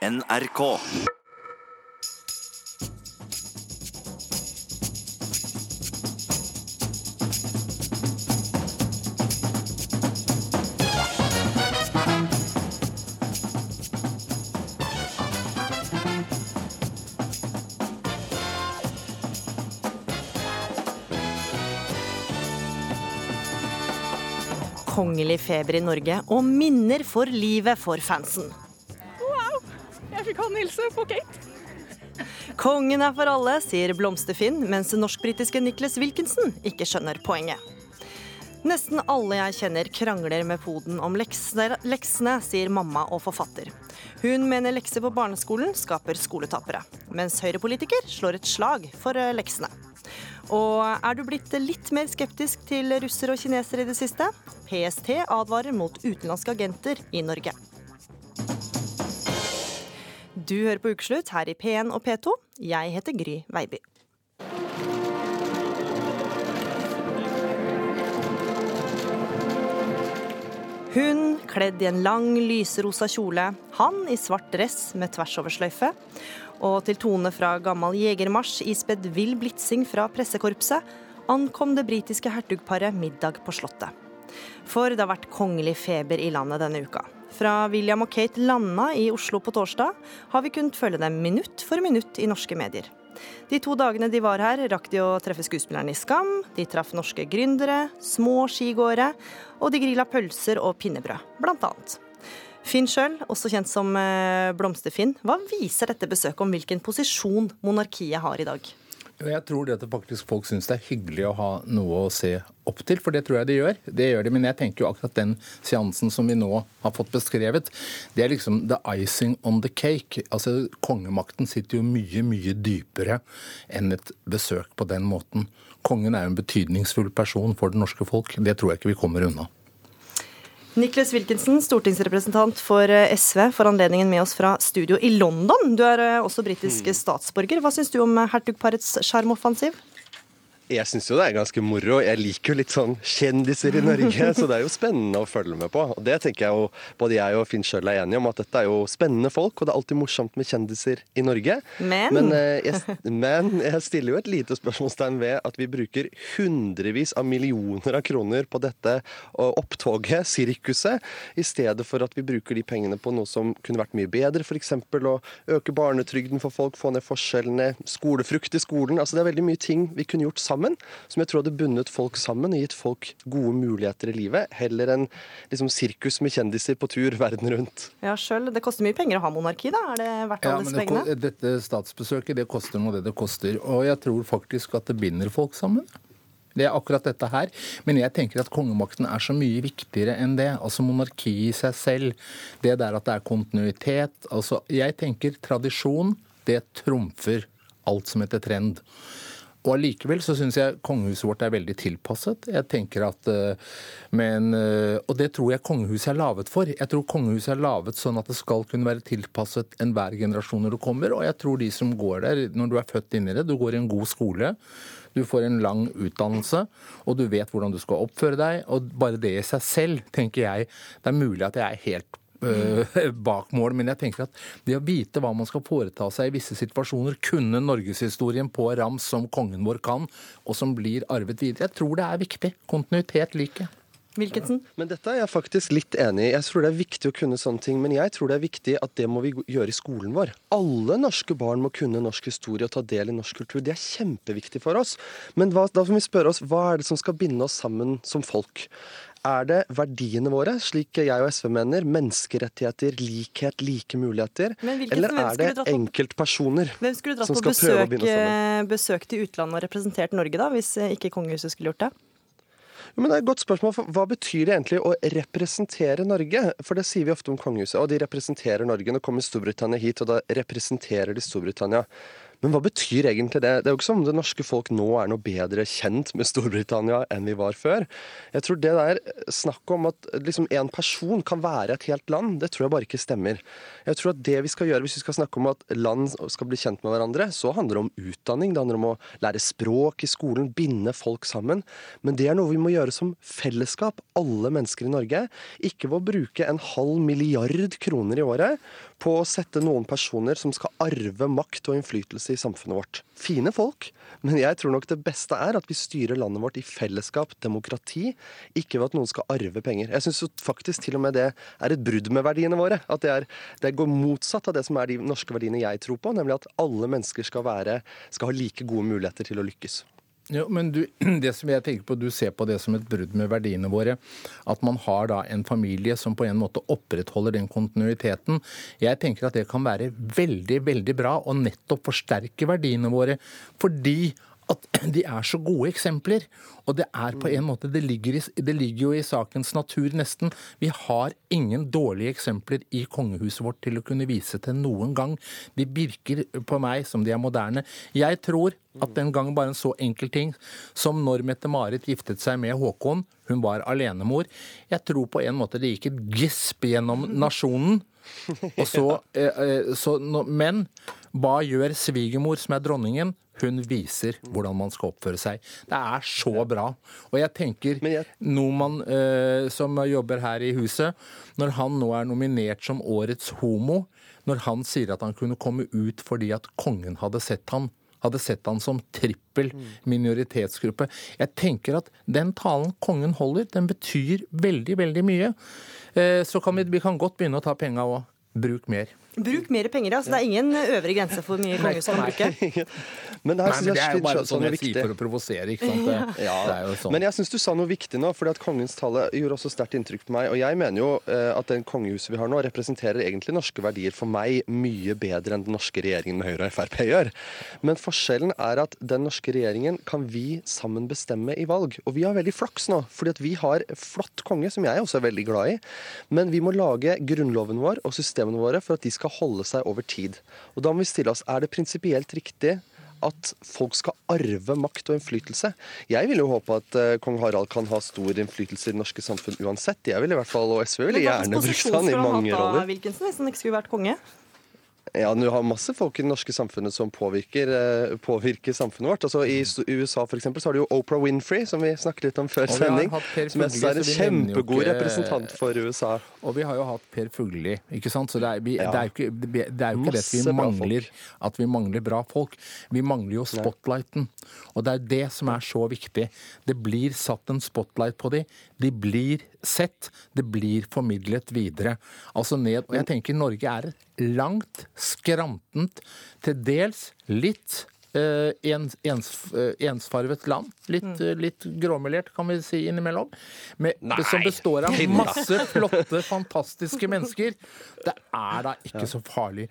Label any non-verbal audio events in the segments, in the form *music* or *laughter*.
NRK. Kongelig feber i Norge og minner for livet for fansen. Fikk han hilse på Kate. Kongen er for alle, sier Blomsterfinn, mens norsk-britiske Nicholas Wilkinson ikke skjønner poenget. Nesten alle jeg kjenner krangler med poden om leksene, leksene, sier mamma og forfatter. Hun mener lekser på barneskolen skaper skoletapere, mens høyrepolitiker slår et slag for eh, leksene. Og er du blitt litt mer skeptisk til russere og kinesere i det siste? PST advarer mot utenlandske agenter i Norge. Du hører på Ukeslutt her i P1 og P2. Jeg heter Gry Veiby. Hun kledd i en lang, lyserosa kjole, han i svart dress med tversoversløyfe. Og til tone fra gammel jegermarsj ispedd vill blitsing fra pressekorpset, ankom det britiske hertugparet middag på Slottet. For det har vært kongelig feber i landet denne uka. Fra William og Kate landa i Oslo på torsdag, har vi kunnet følge dem minutt for minutt i norske medier. De to dagene de var her, rakk de å treffe skuespillerne i Skam, de traff norske gründere, små skigåere, og de grilla pølser og pinnebrød, blant annet. Finn sjøl, også kjent som Blomster-Finn, hva viser dette besøket om hvilken posisjon monarkiet har i dag? Jeg tror det at faktisk folk syns det er hyggelig å ha noe å se opp til, for det tror jeg de gjør. Det gjør de, Men jeg tenker jo akkurat den seansen som vi nå har fått beskrevet, det er liksom the icing on the cake. Altså, Kongemakten sitter jo mye, mye dypere enn et besøk på den måten. Kongen er jo en betydningsfull person for det norske folk. Det tror jeg ikke vi kommer unna. Niklas Wilkinson, stortingsrepresentant for eh, SV, får anledningen med oss fra studio i London. Du er eh, også britisk statsborger. Hva syns du om eh, hertugparets sjarmoffensiv? Jeg syns jo det er ganske moro. Jeg liker jo litt sånn kjendiser i Norge, så det er jo spennende å følge med på. Og det tenker jeg jo både jeg og Finn sjøl er enige om, at dette er jo spennende folk, og det er alltid morsomt med kjendiser i Norge. Men, Men, eh, jeg, men jeg stiller jo et lite spørsmålstegn ved at vi bruker hundrevis av millioner av kroner på dette og opptoget, sirkuset, i stedet for at vi bruker de pengene på noe som kunne vært mye bedre, f.eks. å øke barnetrygden for folk, få ned forskjellene, skolefrukt i skolen. Altså det er veldig mye ting vi kunne gjort sammen, som jeg tror hadde bundet folk sammen og gitt folk gode muligheter i livet, heller enn liksom sirkus med kjendiser på tur verden rundt. Ja, selv, Det koster mye penger å ha monarki, da? Er det verdt Ja, alle men disse det, pengene? dette statsbesøket det koster noe, det det koster. Og jeg tror faktisk at det binder folk sammen. Det er akkurat dette her. Men jeg tenker at kongemakten er så mye viktigere enn det. Altså monarkiet i seg selv. Det der at det er kontinuitet. Altså, jeg tenker tradisjon, det trumfer alt som heter trend. Og allikevel så syns jeg kongehuset vårt er veldig tilpasset. Jeg tenker at eh, men, eh, Og det tror jeg kongehuset er laget for. Jeg tror kongehuset er laget sånn at det skal kunne være tilpasset enhver generasjon når du kommer. Og jeg tror de som går der, når du er født inn i det, du går i en god skole. Du får en lang utdannelse, og du vet hvordan du skal oppføre deg. Og bare det i seg selv, tenker jeg Det er mulig at jeg er helt *laughs* bak mål, men jeg tenker at det å vite hva man skal foreta seg i visse situasjoner, kunne norgeshistorien på rams som kongen vår kan, og som blir arvet videre, jeg tror det er viktig. Kontinuitet liker jeg. Wilkinson? Men dette er jeg faktisk litt enig i. Jeg tror det er viktig å kunne sånne ting, men jeg tror det er viktig at det må vi gjøre i skolen vår. Alle norske barn må kunne norsk historie og ta del i norsk kultur. Det er kjempeviktig for oss. Men hva, da får vi spørre oss hva er det som skal binde oss sammen som folk? Er det verdiene våre, slik jeg og SV mener, menneskerettigheter, likhet, like muligheter? Men Eller er det enkeltpersoner dratt som skal prøve å besøk, Hvem skulle sammen? på besøk til utlandet og representert Norge, da, hvis eh, ikke kongehuset skulle gjort det? Men det er et godt spørsmål. For hva betyr det egentlig å representere Norge? For det sier vi ofte om kongehuset. Og de representerer Norge. Nå kommer Storbritannia hit, og da representerer de Storbritannia. Men hva betyr egentlig det? Det er jo ikke som om det norske folk nå er noe bedre kjent med Storbritannia enn vi var før. Jeg tror det der snakket om at liksom en person kan være et helt land, det tror jeg bare ikke stemmer. Jeg tror at det vi skal gjøre hvis vi skal snakke om at land skal bli kjent med hverandre, så handler det om utdanning, det handler om å lære språk i skolen, binde folk sammen. Men det er noe vi må gjøre som fellesskap, alle mennesker i Norge. Ikke ved å bruke en halv milliard kroner i året på å sette noen personer som skal arve makt og innflytelse i samfunnet vårt. Fine folk, men jeg tror nok det beste er at vi styrer landet vårt i fellesskap, demokrati, ikke ved at noen skal arve penger. Jeg syns faktisk til og med det er et brudd med verdiene våre. At det, er, det, går motsatt av det som er de norske verdiene jeg tror på, nemlig at alle mennesker skal, være, skal ha like gode muligheter til å lykkes. Jo, men du, *clears throat* det som jeg tenker på, du ser på det som et brudd med verdiene våre. At man har da en familie som på en måte opprettholder den kontinuiteten. Jeg tenker at det kan være veldig, veldig bra å nettopp forsterke verdiene våre. Fordi at *clears throat* de er så gode eksempler. Og det er på en måte, det ligger, i, det ligger, jo i sakens natur nesten. Vi har ingen dårlige eksempler i kongehuset vårt til å kunne vise til noen gang. De virker på meg som de er moderne. Jeg tror at den gang bare en så enkel ting som når Mette-Marit giftet seg med Håkon, hun var alenemor. Jeg tror på en måte det gikk et gisp gjennom nasjonen. Og så, eh, eh, så, men hva gjør svigermor, som er dronningen? Hun viser hvordan man skal oppføre seg. Det er så bra. Og jeg tenker Noman, eh, som jobber her i huset, når han nå er nominert som årets homo, når han sier at han kunne komme ut fordi at kongen hadde sett han, hadde sett han som trippel minoritetsgruppe. Jeg tenker at den talen kongen holder, den betyr veldig, veldig mye. Eh, så kan vi, vi kan godt begynne å ta penga òg. Bruk mer. Bruk mer penger, altså. Det er ingen øvre grense for hvor mye kongehuset kan bruke. *laughs* men det, Nei, men det er jo bare sånn jeg sier for å provosere, ikke sant. Det, *laughs* ja. det er jo sånn. Men jeg syns du sa noe viktig nå, fordi at kongens tale gjorde også sterkt inntrykk på meg. Og jeg mener jo eh, at den kongehuset vi har nå, representerer egentlig norske verdier for meg mye bedre enn den norske regjeringen med Høyre og Frp gjør. Men forskjellen er at den norske regjeringen kan vi sammen bestemme i valg. Og vi har veldig flaks nå, fordi at vi har flott konge, som jeg også er veldig glad i. Men vi må lage grunnloven vår og systemene våre for at de skal skal holde seg over tid. Og Da må vi stille oss er det prinsipielt riktig at folk skal arve makt og innflytelse. Jeg vil jo håpe at uh, kong Harald kan ha stor innflytelse i det norske samfunn uansett. Jeg vil i hvert fall, og SV vil gjerne brukt han i mange roller. Hvilken som nesten ikke skulle vært konge? Ja, Du har masse folk i det norske samfunnet som påvirker, eh, påvirker samfunnet vårt. Altså, I USA for eksempel, så har du jo Oprah Winfrey, som vi snakket litt om før sending. Som jeg er en kjempegod ikke, representant for USA. Og vi har jo hatt Per Fugli, ikke sant. Så det er, vi, ja. det er jo ikke det, er jo ikke det vi mangler at vi mangler bra folk. Vi mangler jo spotlighten. Og det er det som er så viktig. Det blir satt en spotlight på dem. De blir sett. Det blir formidlet videre. Altså ned Og jeg tenker Norge er et langt, skrantent, til dels litt Uh, ens, ens, uh, ensfarvet land. Litt, mm. uh, litt gråmelert, kan vi si innimellom. Med, som består av masse flotte, fantastiske mennesker. Det er da ikke så farlig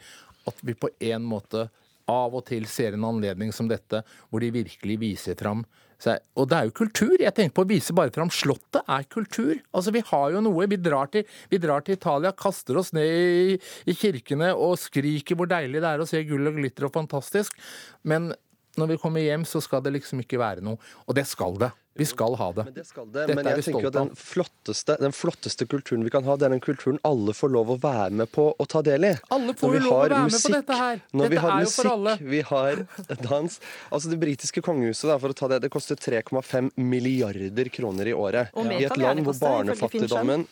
at vi på en måte av og til ser en anledning som dette, hvor de virkelig viser fram seg. Og det er jo kultur. Jeg tenker på å vise bare fram Slottet er kultur. Altså, Vi har jo noe. Vi drar til, vi drar til Italia, kaster oss ned i, i kirkene og skriker hvor deilig det er å se gull og glitter og fantastisk. Men når vi kommer hjem, så skal det liksom ikke være noe. Og det skal det. Vi skal ha det. Men det skal det. men jeg tenker at den flotteste, den flotteste, kulturen vi kan ha, det er den kulturen alle får lov å være med på og ta del i. Alle får jo lov å være musikk, med på dette her. Når dette vi har musikk, vi har dans Altså Det britiske kongehuset, da, for å ta det, det koster 3,5 milliarder kroner i året. I et land hvor barnefattigdommen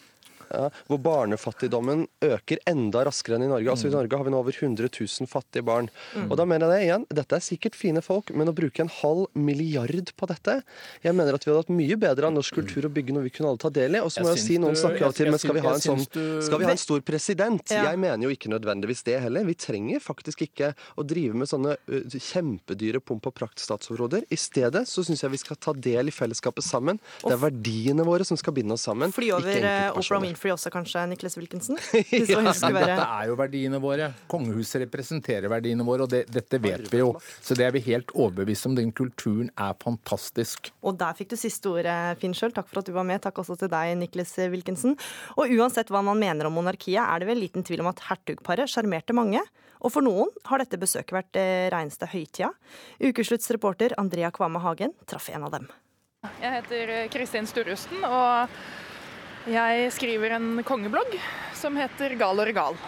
ja, hvor barnefattigdommen øker enda raskere enn i Norge. Altså I mm. Norge har vi nå over 100 000 fattige barn. Mm. Og da mener jeg det igjen, Dette er sikkert fine folk, men å bruke en halv milliard på dette Jeg mener at vi hadde hatt mye bedre av norsk kultur å bygge noe vi kunne alle ta del i. Og så må jeg, si noen snakker av til, men skal vi ha en sånn Skal vi ha en stor president? Ja. Jeg mener jo ikke nødvendigvis det heller. Vi trenger faktisk ikke å drive med sånne kjempedyre pomp og prakt-statsområder. I stedet så syns jeg vi skal ta del i fellesskapet sammen. Det er verdiene våre som skal binde oss sammen. Fly over Oprah Winfrey også, kanskje, Niklas Wilkinson? *laughs* ja, dette er jo verdiene våre. Kongehuset representerer verdiene våre, og det, dette vet vi jo. Så det er vi helt overbevist om. Den kulturen er fantastisk. Og der fikk du siste ordet, Finn sjøl. Takk for at du var med. Takk også til deg, Niklas Wilkinson. Og uansett hva man mener om monarkiet, er det vel liten tvil om at hertugparet sjarmerte mange. Og for noen har dette besøket vært det reneste høytida. Ukeslutts reporter Andrea Kvame Hagen traff en av dem. Jeg heter Kristin Sturrusten, og jeg skriver en kongeblogg som heter Gal og regal.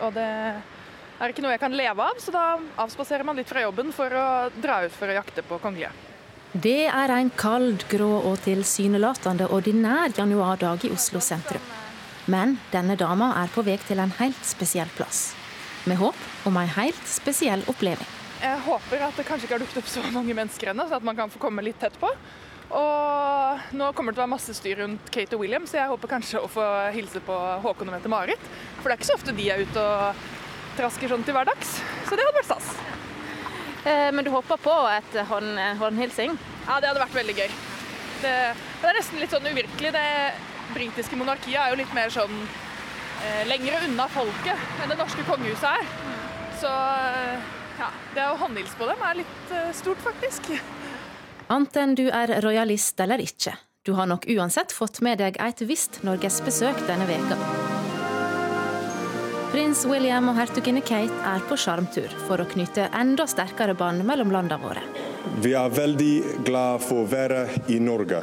Og det er ikke noe jeg kan leve av, så da avspaserer man litt fra jobben for å dra ut for å jakte på kongelige. Det er en kald, grå og tilsynelatende ordinær januardag i Oslo sentrum. Men denne dama er på vei til en helt spesiell plass. med håp om ei helt spesiell oppleving. Jeg håper at det kanskje ikke har dukket opp så mange mennesker ennå, så at man kan få komme litt tett på. Og nå kommer det til å være masse styr rundt Kate og William, så jeg håper kanskje å få hilse på Håkon og Mette-Marit. For det er ikke så ofte de er ute og trasker sånn til hverdags. Så det hadde vært stas. Eh, men du håper på et hånd, håndhilsing? Ja, det hadde vært veldig gøy. Det, det er nesten litt sånn uvirkelig. Det britiske monarkiet er jo litt mer sånn eh, lengre unna folket enn det norske kongehuset er. Så eh, ja, det å håndhilse på dem er litt eh, stort, faktisk. Anten du er rojalist eller ikke, du har nok uansett fått med deg et visst norgesbesøk denne veka. Prins William og hertuginne Kate er på sjarmtur for å knytte enda sterkere bånd mellom landene våre. Vi er veldig glad for å være i Norge.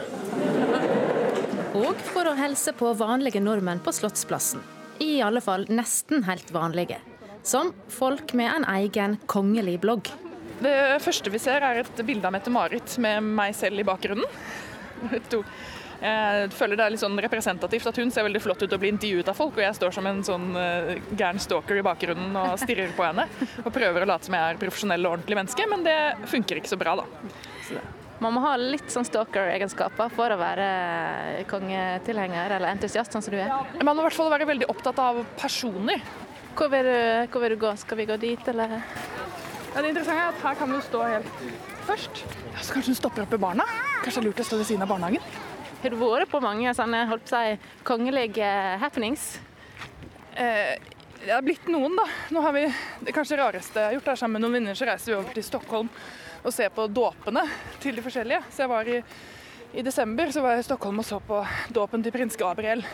Og for å helse på vanlige nordmenn på Slottsplassen. I alle fall nesten helt vanlige. Som folk med en egen kongelig blogg. Det første vi ser er et bilde av Mette-Marit med meg selv i bakgrunnen. Jeg føler det er litt sånn representativt at hun ser veldig flott ut og blir intervjuet av folk, og jeg står som en sånn uh, gæren stalker i bakgrunnen og stirrer på henne. Og prøver å late som jeg er profesjonell og ordentlig menneske, men det funker ikke så bra, da. Så Man må ha litt sånn stalker-egenskaper for å være kongetilhenger eller entusiast, sånn som du er. Man må i hvert fall være veldig opptatt av personer. Hvor vil, du, hvor vil du gå? Skal vi gå dit, eller? Ja, det interessante er at her kan jo stå helt først. Ja, så kanskje hun stopper opp ved barna? Kanskje det er lurt å stå ved siden av barnehagen? Har du vært på mange sånne holdt på si, kongelige happenings? Eh, det har blitt noen, da. Nå har vi, det kanskje rareste jeg har gjort, er sammen med noen venner så reiser vi over til Stockholm og ser på dåpene til de forskjellige. Så jeg var i, i desember så var jeg i Stockholm og så på dåpen til prins Gabriel.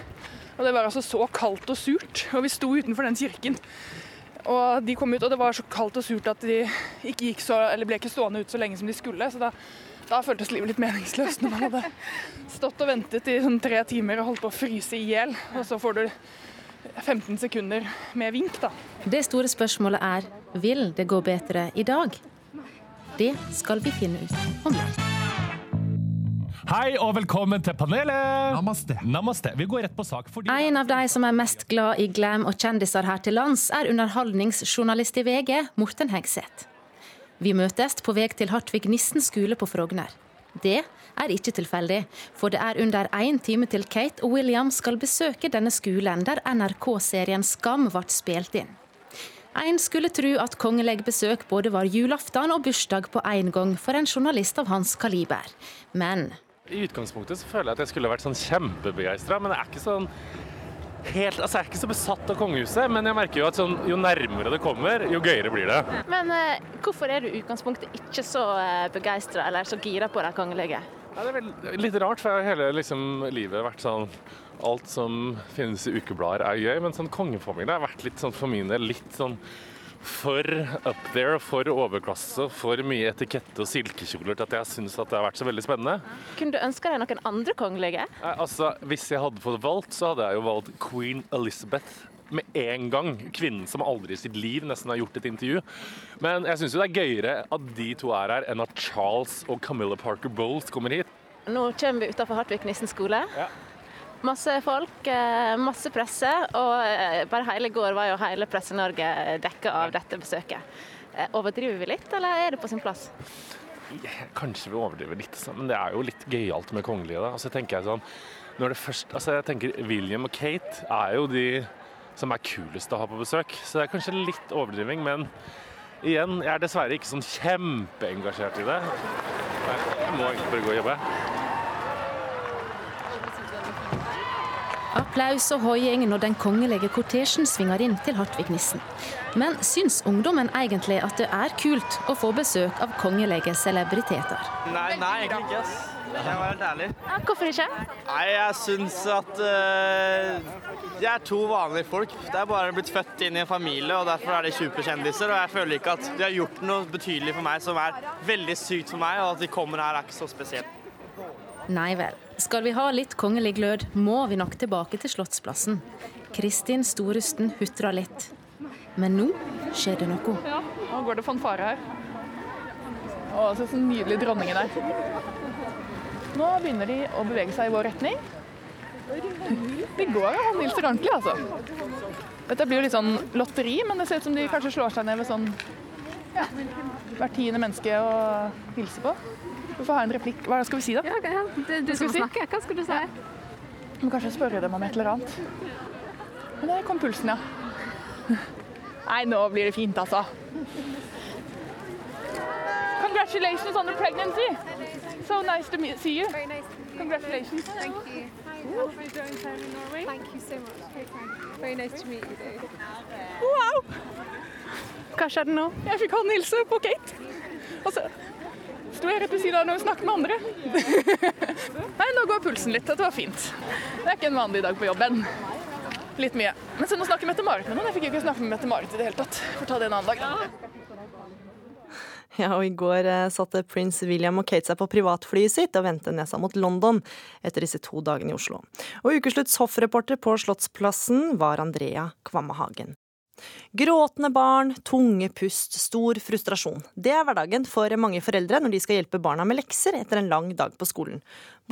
Og det var altså så kaldt og surt, og vi sto utenfor den kirken. Og de kom ut, og det var så kaldt og surt at de ikke gikk så, eller ble ikke stående ut så lenge som de skulle. Så da, da føltes livet litt meningsløst når man hadde stått og ventet i sånn tre timer og holdt på å fryse i hjel. Og så får du 15 sekunder med vink, da. Det store spørsmålet er vil det gå bedre i dag? Det skal vi finne ut om litt. Hei og velkommen til panelet! Namaste. Namaste. Vi går rett på sak. fordi... En av de som er mest glad i glam og kjendiser her til lands, er underholdningsjournalist i VG, Morten Hegseth. Vi møtes på vei til Hartvig Nissen skole på Frogner. Det er ikke tilfeldig, for det er under én time til Kate og William skal besøke denne skolen der NRK-serien Skam ble spilt inn. En skulle tro at kongelig besøk både var julaften og bursdag på én gang for en journalist av hans kaliber. Men i utgangspunktet så føler jeg at jeg skulle vært sånn kjempebegeistra, men jeg er ikke sånn helt Altså, jeg er ikke så besatt av kongehuset, men jeg merker jo at sånn, jo nærmere det kommer, jo gøyere blir det. Men eh, hvorfor er du i utgangspunktet ikke så eh, begeistra eller så gira på de kongelige? Ja, det er vel litt rart, for jeg har hele liksom, livet vært sånn Alt som finnes i ukeblader er gøy, men sånn kongefamilie har vært litt sånn for min del litt sånn for up there, for overklasse, for mye etikette og silkekjoler til at jeg syns det har vært så veldig spennende. Kunne du ønske deg noen andre kongelige? Nei, altså, Hvis jeg hadde fått valgt, så hadde jeg jo valgt queen Elizabeth med en gang. Kvinnen som aldri i sitt liv nesten har gjort et intervju. Men jeg syns det er gøyere at de to er her, enn at Charles og Camilla Parker Bowles kommer hit. Nå kommer vi utafor Hartvig Nissen skole. Ja. Masse folk, eh, masse presse, og eh, bare hele går var jo hele Presse-Norge dekka av dette besøket. Eh, overdriver vi litt, eller er det på sin plass? Kanskje vi overdriver litt, men det er jo litt gøyalt med kongelige. Altså, tenker jeg sånn, når det først, altså, jeg tenker William og Kate er jo de som er kulest å ha på besøk, så det er kanskje litt overdriving, men igjen, jeg er dessverre ikke sånn kjempeengasjert i det. Jeg må egentlig bare gå og jobbe. Applaus og hoiing når den kongelige kortesjen svinger inn til Hartvig Nissen. Men syns ungdommen egentlig at det er kult å få besøk av kongelige celebriteter? Nei, nei egentlig ikke. ass. Jeg var være helt ærlig. Ja, hvorfor ikke? Nei, jeg syns at uh, de er to vanlige folk. Det er bare blitt født inn i en familie, og derfor er de superkjendiser. Og jeg føler ikke at de har gjort noe betydelig for meg som er veldig sykt for meg, og at de kommer her er ikke så spesielt. Nei vel. Skal vi ha litt kongelig glød, må vi nok tilbake til Slottsplassen. Kristin Storusten hutra litt. Men nå skjer det noe. Ja, nå går det fanfare her. Å, så nydelig dronningen er. Nå begynner de å bevege seg i vår retning. De går og hilser ordentlig, altså. Dette blir jo litt sånn lotteri, men det ser ut som de kanskje slår seg ned ved sånn ja, hvert tiende menneske å hilse på. Vi får ha en replikk. Hva skal vi si, da? Ja, ja. Er du som snakke. Hva skal du si? Vi må kanskje spørre dem om et eller annet. Men der kom pulsen, ja. Nei, nå blir det fint, altså. Congratulations on the pregnancy. So nice to meet, see you. Very nice. Congratulations. Thank you. How are you doing here in Norway? Thank you so much. Very. Very nice to meet you. Though. Wow! Hva skjedde nå? Jeg fikk håndhilse på Kate. Og så sto jeg rett ved siden av henne og snakket med andre. *laughs* Nei, nå går pulsen litt. Dette var fint. Det er ikke en vanlig dag på jobben. Litt mye. Men så nå snakker Mette-Marit med noen. Jeg fikk jo ikke snakke med Mette-Marit i det hele tatt. Får ta det en annen dag. Ja, og I går eh, satte prins William og Kate seg på privatflyet sitt og vendte nesa mot London etter disse to dagene i Oslo. Og Ukeslutts hoffreporter på Slottsplassen var Andrea Kvamme Hagen. Gråtende barn, tunge pust, stor frustrasjon. Det er hverdagen for mange foreldre når de skal hjelpe barna med lekser etter en lang dag på skolen.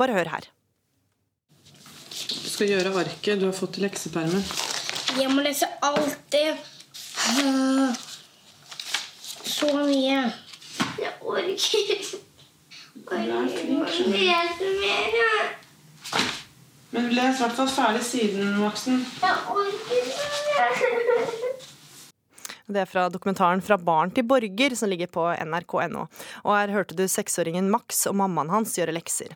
Bare hør her. Du skal gjøre arket du har fått i leksepermen. Jeg må lese alltid. det. *sighs* Så mye. Jeg orker ikke. Orker mer. Men les i hvert fall ferdig siden, Maksen. Jeg orker ikke. *laughs* Det er fra dokumentaren 'Fra barn til borger', som ligger på nrk.no. Og her hørte du seksåringen Max og mammaen hans gjøre lekser.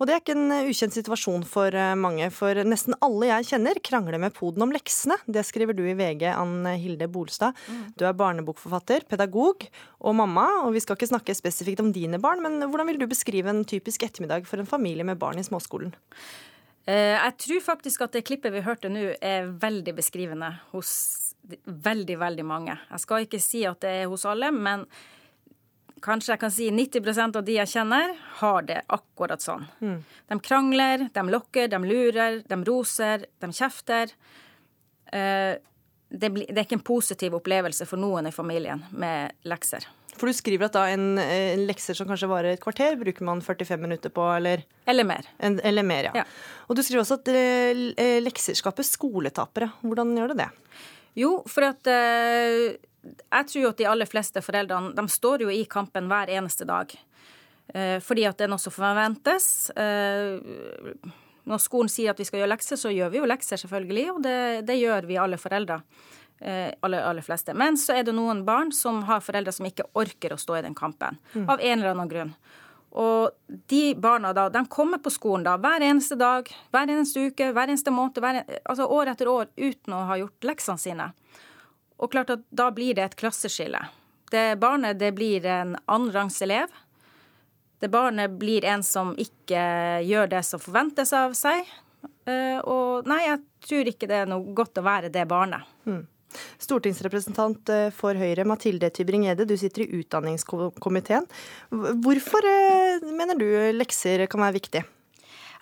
Og det er ikke en ukjent situasjon for eh, mange, for nesten alle jeg kjenner krangler med poden om leksene. Det skriver du i VG, Ann Hilde Bolstad. Du er barnebokforfatter, pedagog og mamma, og vi skal ikke snakke spesifikt om dine barn, men hvordan vil du beskrive en typisk ettermiddag for en familie med barn i småskolen? Eh, Jeg tror faktisk at det klippet vi hørte nå, er veldig beskrivende hos veldig, veldig mange. Jeg skal ikke si at det er hos alle, men kanskje jeg kan si 90% av de jeg kjenner, har det akkurat sånn. De krangler, de lokker, de lurer, de roser, de kjefter. Eh, det er ikke en positiv opplevelse for noen i familien med lekser. For du skriver at da en, eh, en lekser som kanskje varer et kvarter, bruker man 45 minutter på, eller Eller mer. En, eller mer, ja. Ja. Og du skriver også at eh, lekser skaper skoletapere. Hvordan gjør det det? Jo, for at eh, jeg tror jo at de aller fleste foreldrene de står jo i kampen hver eneste dag. Eh, fordi at det er noe som forventes. Eh, når skolen sier at vi skal gjøre lekser, så gjør vi jo lekser, selvfølgelig. Og det, det gjør vi alle foreldre. Eh, aller, aller fleste. Men så er det noen barn som har foreldre som ikke orker å stå i den kampen. Mm. Av en eller annen grunn. Og de barna da, de kommer på skolen da hver eneste dag, hver eneste uke, hver eneste måned, hver, altså år etter år uten å ha gjort leksene sine. Og klart at da blir det et klasseskille. Det barnet det blir en annenrangs elev. Det barnet blir en som ikke gjør det som forventes av seg. Eh, Og nei, jeg tror ikke det er noe godt å være det barnet. Stortingsrepresentant eh, for Høyre, Mathilde Tybring-Gjedde, du sitter i utdanningskomiteen. Hvorfor eh, mener du lekser kan være viktig?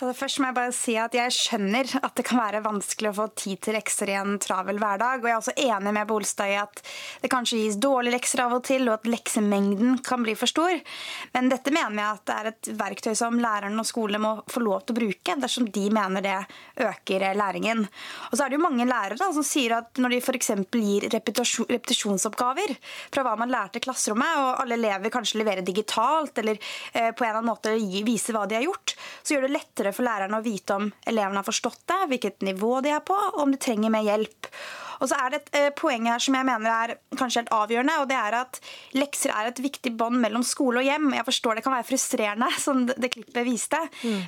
Først må jeg bare si at jeg skjønner at det kan være vanskelig å få tid til lekser i en travel hverdag. Og jeg er også enig med Bolstad i at det kanskje gis dårlige lekser av og til, og at leksemengden kan bli for stor. Men dette mener jeg at det er et verktøy som læreren og skolene må få lov til å bruke, dersom de mener det øker læringen. Og så er det jo mange lærere da, som sier at når de f.eks. gir repetisjonsoppgaver fra hva man lærte i klasserommet, og alle elever kanskje leverer digitalt eller eh, på en eller annen måte viser hva de har gjort, så gjør det lettere for lærerne å vite om elevene har forstått det, hvilket nivå de er på, og om de trenger mer hjelp. Og så er det et eh, poeng her som jeg mener er kanskje helt avgjørende, og det er at lekser er et viktig bånd mellom skole og hjem. Jeg forstår det kan være frustrerende, *laughs* som det, klippet viste,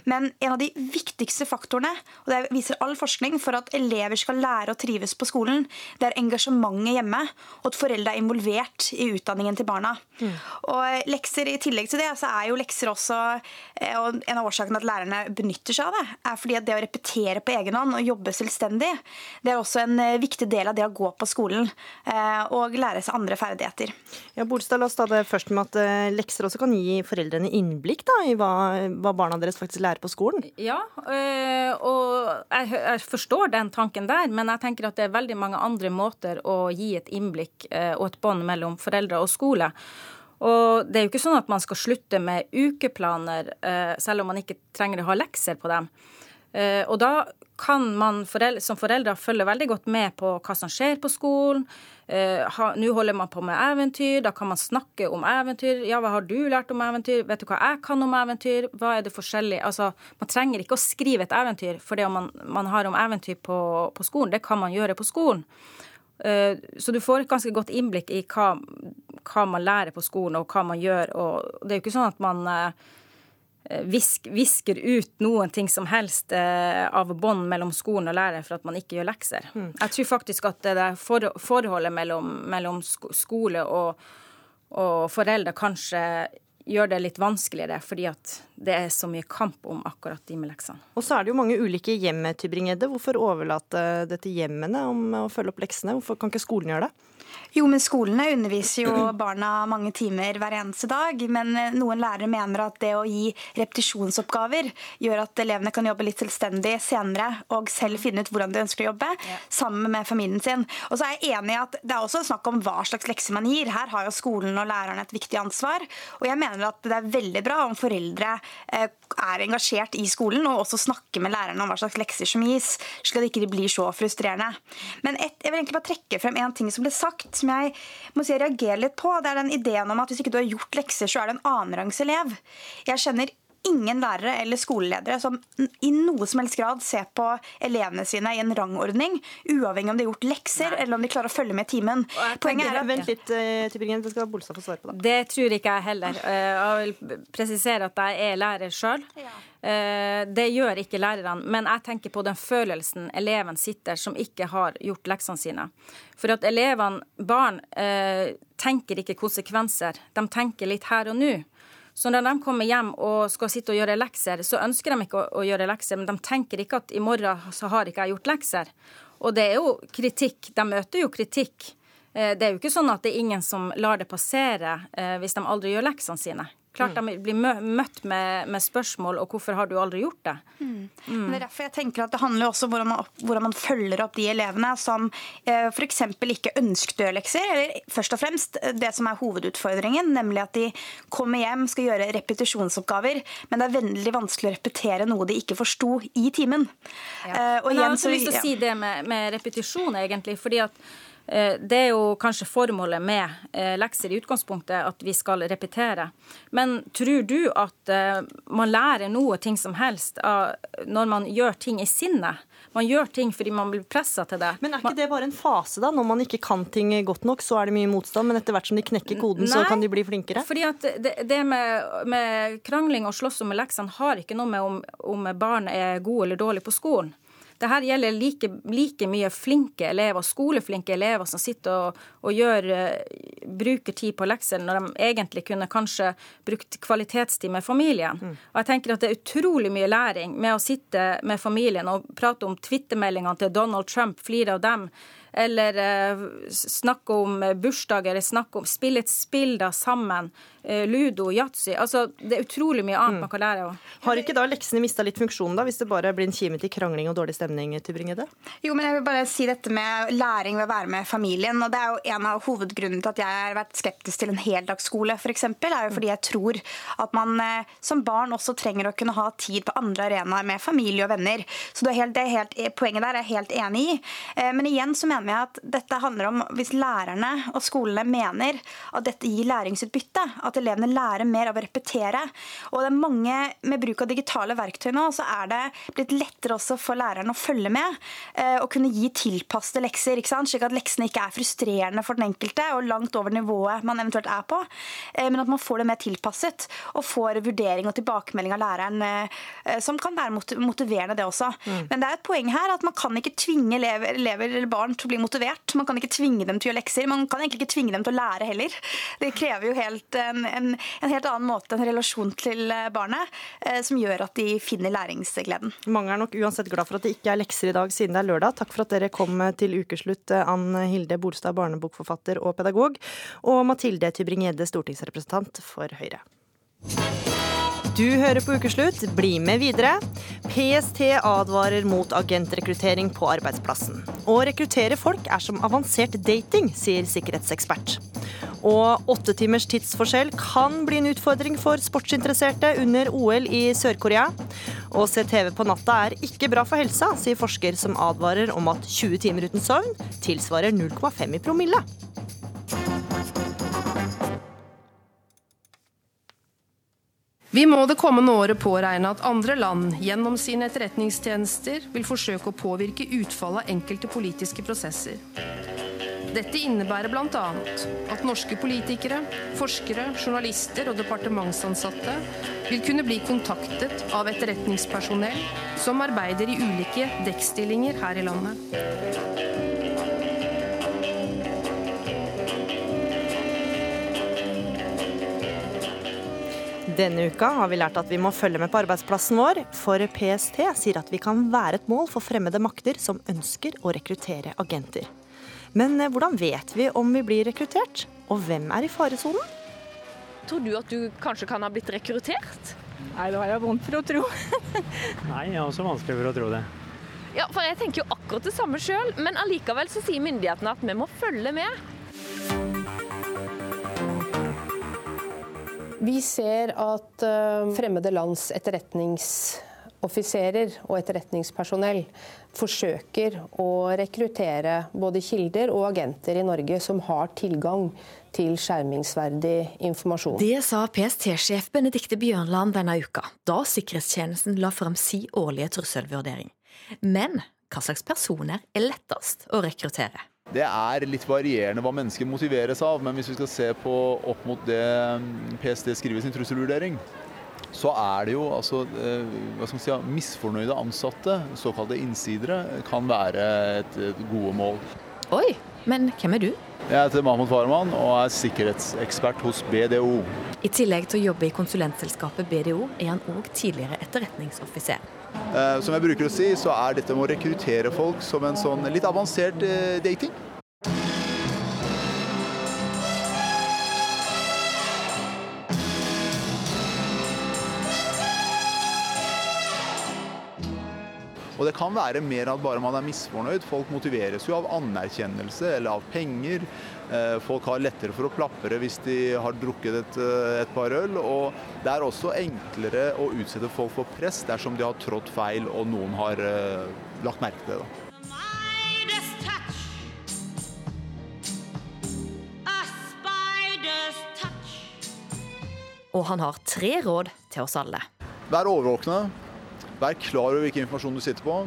men en av de viktigste faktorene, og det viser all forskning, for at elever skal lære å trives på skolen, det er engasjementet hjemme, og at foreldre er involvert i utdanningen til barna. Og lekser I tillegg til det, så er jo lekser også eh, og En av årsakene at lærerne benytter seg av det, er fordi at det å repetere på egen hånd og jobbe selvstendig, det er også en eh, viktig del av det å gå på skolen eh, og lære seg andre ferdigheter. Ja, Bolstad, La oss ta det først med at eh, lekser også kan gi foreldrene innblikk da, i hva, hva barna deres faktisk lærer på skolen. Ja, øh, og jeg, jeg forstår den tanken der, men jeg tenker at det er veldig mange andre måter å gi et innblikk og et bånd mellom foreldre og skole. Og det er jo ikke sånn at man skal slutte med ukeplaner, selv om man ikke trenger å ha lekser på dem. Eh, Og da kan man foreldre, som foreldre følge veldig godt med på hva som skjer på skolen. Uh, Nå holder man på med eventyr, da kan man snakke om eventyr. Ja, hva har du lært om eventyr? Vet du hva jeg kan om eventyr? Hva er det forskjellig? Altså, man trenger ikke å skrive et eventyr for det man, man har om eventyr på, på, skolen. Det kan man gjøre på skolen. Uh, så du får et ganske godt innblikk i hva, hva, man lærer på skolen, og hva man gjør. Og det er jo ikke sånn at man Eh, visk, visker ut noen ting som helst eh, av bånd mellom skolen og lærer for at man ikke gjør lekser. Mm. Jeg tror faktisk at det der for, forholdet mellom, mellom skole og, og foreldre kanskje gjør det litt vanskeligere, fordi at det er så mye kamp om akkurat de med leksene. Og så er det jo mange ulike hjem, Tybring-Edde. Hvorfor overlate det til hjemmene om å følge opp leksene? Hvorfor kan ikke skolen gjøre det? Jo, men skolene underviser jo *clears throat* barna mange timer hver eneste dag. Men eh, noen lærere mener at det å gi repetisjonsoppgaver gjør at elevene kan jobbe litt selvstendig senere og selv finne ut hvordan de ønsker å jobbe, ja. sammen med familien sin. Og så er jeg enig i at det er også snakk om hva slags lekser man gir. Her har jo skolen og lærerne et viktig ansvar. Og jeg mener at det er veldig bra om foreldre eh, er engasjert i skolen og også snakker med lærerne om hva slags lekser som gis, slik at de ikke blir så frustrerende. Men et, jeg vil egentlig bare trekke frem en ting som ble sagt som jeg må si jeg reagerer litt på. Det er den ideen om at hvis ikke du har gjort lekser, så er du en annenrangs elev. Jeg kjenner ingen lærere eller skoleledere som i noe som helst grad ser på elevene sine i en rangordning, uavhengig om de har gjort lekser Nei. eller om de klarer å følge med i timen. Poenget er at Vent litt, uh, Tybringen. Det skal Bolstad få svare på. det. Det tror ikke jeg heller. Eh, jeg vil presisere at jeg er lærer sjøl. Eh, det gjør ikke lærerne, men jeg tenker på den følelsen eleven sitter som ikke har gjort leksene sine. For at elevene, barn, tenker ikke konsekvenser. De tenker litt her og nå. Så når de kommer hjem og skal sitte og gjøre lekser, så ønsker de ikke å, gjøre lekser, men de tenker ikke at i morgen så har ikke jeg gjort lekser. Og det er jo kritikk. De møter jo kritikk. Eh, det er jo ikke sånn at det er ingen som lar det passere eh, hvis de aldri gjør leksene sine. Klart de blir møtt med, med, spørsmål og 'hvorfor har du aldri gjort det'? Mm. Mm. Det er derfor jeg tenker at det handler også om hvordan man, hvordan man følger opp de elevene som eh, f.eks. ikke ønsket lekser, eller først og fremst det som er hovedutfordringen, nemlig at de kommer hjem, skal gjøre repetisjonsoppgaver, men det er veldig vanskelig å repetere noe de ikke forsto i timen. Ja. Eh, men jeg har også lyst til å si det med, med repetisjon, egentlig. fordi at Eh, det er jo kanskje formålet med eh, lekser i utgangspunktet, at vi skal repetere. Men tror du at eh, man lærer noe ting som helst når man gjør ting i sinnet? Man gjør ting fordi man blir pressa til det. Men er ikke det bare en fase, da? Når man ikke kan ting godt nok, så er det mye motstand, men etter hvert som de knekker koden, Nei, så kan de bli flinkere? Fordi at det, det med, med, krangling og slåss om leksene har ikke noe med om, om barn er gode eller dårlige på skolen. Dette gjelder like, like, mye flinke elever, skoleflinke elever som sitter og, og gjør, uh, bruker tid på lekser når de egentlig kunne kanskje brukt kvalitetstid med familien. Mm. Og jeg tenker at Det er utrolig mye læring med å sitte med familien og prate om twittermeldingene til Donald Trump, flire av dem eller eh, snakke om bursdager, snakke om spille et spill da sammen. Uh, ludo, yatzy. Altså, det er utrolig mye annet mm. man kan lære av. Har ikke da leksene mista litt funksjon, da, hvis det bare blir en kime til krangling og dårlig stemning? Tybringede? Jo, men jeg vil bare si dette med læring ved å være med familien. og Det er jo en av hovedgrunnene til at jeg har vært skeptisk til en heldagsskole, f.eks. er jo fordi jeg tror at man uh, som barn også trenger å kunne ha tid på andre arenaer med familie og venner. Så det er helt, det er helt, poenget der er jeg helt enig i. men igjen så mener mener jeg at dette handler om hvis lærerne og skolene mener at dette gir læringsutbytte, at elevene lærer mer av å repetere. Og det er mange med bruk av digitale verktøy nå, så er det blitt lettere også for læreren å følge med eh, og kunne gi tilpassede lekser, slik at leksene ikke er frustrerende for den enkelte og langt over nivået man eventuelt er på, eh, men at man får det mer tilpasset og får vurdering og tilbakemelding av læreren eh, som kan være motiverende, det også. Mm. Men det er et poeng her at man kan ikke tvinge elever, elever eller barn til å bli motivert. Man kan ikke tvinge dem til å gjøre lekser. Man kan egentlig ikke tvinge dem til å lære heller. Det krever jo helt, en, en, en, helt annen måte, en relasjon til eh, barnet, eh, som gjør at de finner læringsgleden. Mange er nok uansett glad for at det ikke er lekser i dag, siden det er lørdag. Takk for at dere kom til ukeslutt, eh, Ann Hilde Bolstad, barnebokforfatter og pedagog, og Mathilde Tybring-Gjedde, stortingsrepresentant for Høyre. Du hører på Ukeslutt, bli med videre. PST advarer mot agentrekruttering på arbeidsplassen. Å rekruttere folk er som avansert dating, sier sikkerhetsekspert. Og åtte timers tidsforskjell kan bli en utfordring for sportsinteresserte under OL i Sør-Korea. Å se TV på natta er ikke bra for helsa, sier forsker som advarer om at 20 timer uten søvn tilsvarer 0,5 i promille. Vi må det kommende året påregne at andre land gjennom sine etterretningstjenester vil forsøke å påvirke utfallet av enkelte politiske prosesser. Dette innebærer bl.a. at norske politikere, forskere, journalister og departementsansatte vil kunne bli kontaktet av etterretningspersonell som arbeider i ulike dekkstillinger her i landet. Denne uka har vi lært at vi må følge med på arbeidsplassen vår, for PST sier at vi kan være et mål for fremmede makter som ønsker å rekruttere agenter. Men eh, hvordan vet vi om vi blir rekruttert, og hvem er i faresonen? Tror du at du kanskje kan ha blitt rekruttert? Nei, det har jeg vondt for å tro. *laughs* Nei, jeg har også vanskelig for å tro det. Ja, for jeg tenker jo akkurat det samme sjøl, men allikevel så sier myndighetene at vi må følge med. Vi ser at uh, fremmede lands etterretningsoffiserer og etterretningspersonell forsøker å rekruttere både kilder og agenter i Norge som har tilgang til skjermingsverdig informasjon. Det sa PST-sjef Benedikte Bjørnland denne uka, da sikkerhetstjenesten la fram si årlige trusselvurdering. Men hva slags personer er lettest å rekruttere? Det er litt varierende hva mennesker motiveres av, men hvis vi skal se på opp mot det mm, PST skriver i sin trusselvurdering, så er det jo altså hva skal man si, misfornøyde ansatte, såkalte innsidere, kan være et, et gode mål. Oi, men hvem er du? Jeg heter Mahmoud Farman og er sikkerhetsekspert hos BDO. I tillegg til å jobbe i konsulentselskapet BDO, er han òg tidligere etterretningsoffiser. Eh, som jeg bruker å si, så er dette med å rekruttere folk som en sånn litt avansert eh, dating. Og det kan være mer at bare man er misfornøyd. Folk motiveres jo av anerkjennelse eller av penger. Eh, folk har lettere for å plapre hvis de har drukket et, eh, et, par øl. Og det er også enklere å utsette folk for press dersom de har trådt feil og noen har uh, lagt merke til det. Og han har tre råd til oss alle. Vær overvåkne. Vær klar over hvilken informasjon du sitter på.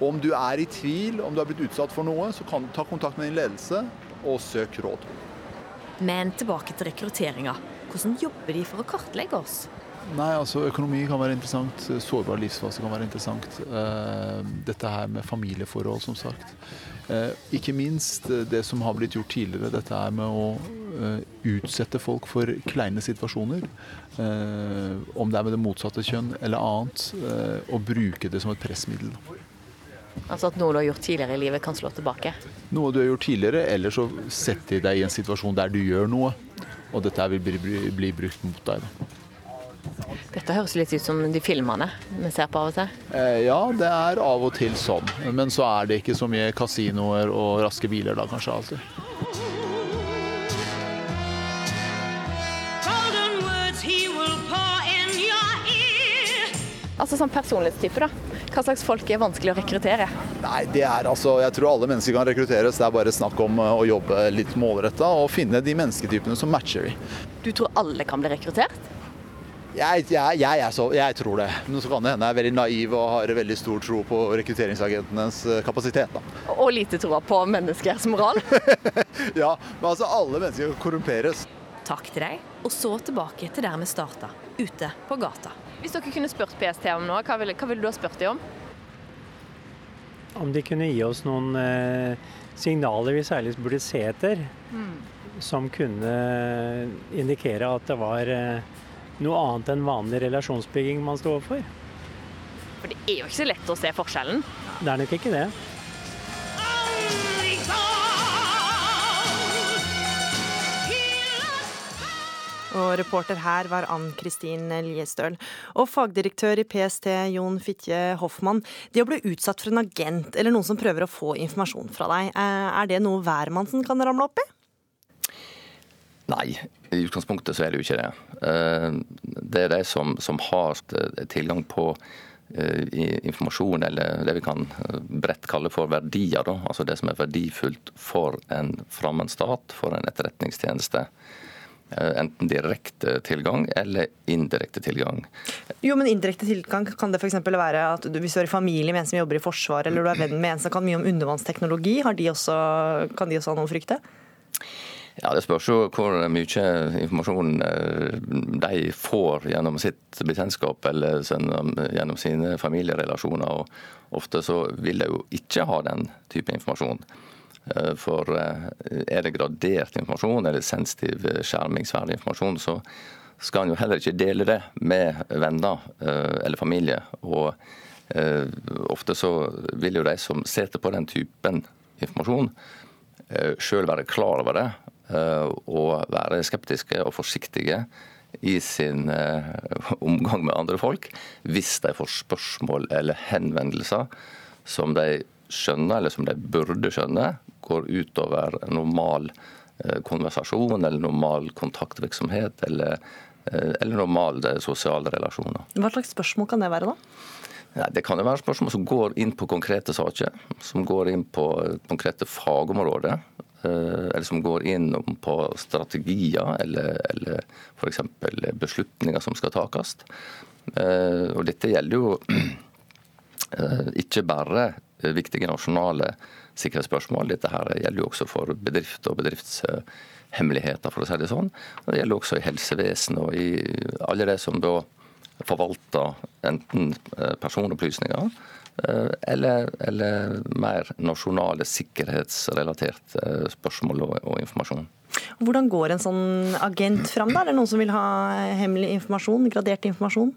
Og om du er i tvil, om du har blitt utsatt for noe, så kan du ta kontakt med din ledelse og søk råd. Men tilbake til rekrutteringa. Hvordan jobber de for å kartlegge oss? Nei, altså Økonomi kan være interessant. Sårbar livsfase kan være interessant. Eh, dette her med familieforhold, som sagt. Eh, ikke minst det som har blitt gjort tidligere, dette her med å eh, utsette folk for kleine situasjoner. Om det er med det motsatte kjønn eller annet. Og bruke det som et pressmiddel. Altså at noe du har gjort tidligere i livet kan slå tilbake? Noe du har gjort tidligere, eller så setter de deg i en situasjon der du gjør noe. Og dette vil bli, bli, bli brukt mot deg. Da. Dette høres litt ut som de filmene vi ser på av og til? Eh, ja, det er av og til sånn. Men så er det ikke så mye kasinoer og raske biler da, kanskje alltid. Altså sånn personlighetstype, da. Hva slags folk er vanskelig å rekruttere? Nei, det er altså, Jeg tror alle mennesker kan rekrutteres. Det er bare snakk om eh, å jobbe litt målretta og finne de mennesketypene som matcher de. Du tror alle kan bli rekruttert? Jeg, jeg, jeg, så, jeg, tror det. Men så kan det hende jeg er veldig naiv og har veldig stor tro på rekrutteringsagentenes eh, kapasitet. Da. Og lite tro på menneskers moral? *laughs* ja, men altså alle mennesker korrumperes. Takk til deg, og så tilbake til der vi starta, ute på gata. Hvis dere kunne spurt PST om noe, hva ville, hva ville du ha spurt dem om? Om de kunne gi oss noen eh, signaler vi særlig burde se etter. Mm. Som kunne indikere at det var eh, noe annet enn vanlig relasjonsbygging man sto overfor. For det er jo ikke så lett å se forskjellen? Det er nok ikke det. Og reporter her var Ann Kristin Liestøl. Og fagdirektør i PST, Jon Fitje Hoffmann. Det å bli utsatt for en agent eller noen som prøver å få informasjon fra deg, eh, er det noe hvermannsen kan ramle opp i? Nei, i utgangspunktet så er det jo ikke det. Eh, det er de som, som har tilgang på informasjon, eller det vi kan bredt kalle for verdier. Da. Altså det som er verdifullt for en fremmed stat, for en etterretningstjeneste. Enten direkte tilgang eller indirekte tilgang. Jo, men Indirekte tilgang kan det f.eks. være at du, hvis du er i familie med en som jobber i Forsvaret, eller du er venn med en som kan mye om undervannsteknologi, de også, kan de også ha noe å frykte? Ja, Det spørs jo hvor mye informasjon de får gjennom sitt bekjentskap eller gjennom sine familierelasjoner. og Ofte så vil de jo ikke ha den type informasjon. Eh, for eh, er det gradert informasjon eller sensitiv eh, skjermingsverdig informasjon, så skal en jo heller ikke dele det med venner eller familie. Og ofte så vil jo de som sitter på den typen informasjon, sjøl være klar over det og være skeptiske og forsiktige i sin omgang med andre folk hvis de får spørsmål eller henvendelser som de skjønner, eller som de burde skjønne, går utover normal eh, konversasjon eller normal kontaktvirksomhet eller, eh, eller normale sosiale relasjoner. Hva slags spørsmål kan det være, da? Ja, det kan jo være spørsmål som går inn på konkrete saker, som går inn på konkrete fagområder. Eh, eller som går inn på strategier eller, eller f.eks. beslutninger som skal takes. Og dette gjelder jo *clears throat* ikke bare viktige nasjonale sikkerhetsspørsmål. Dette her gjelder jo også for bedrift og bedriftshemmeligheter, for å si det sånn. Det gjelder også i helsevesenet og i alle det som da forvalter enten eh, personopplysninger eh, eller, eller mer nasjonale sikkerhetsrelaterte eh, spørsmål og, og informasjon. Hvordan går en sånn agent fram? da? Er det noen som vil ha hemmelig informasjon, gradert informasjon?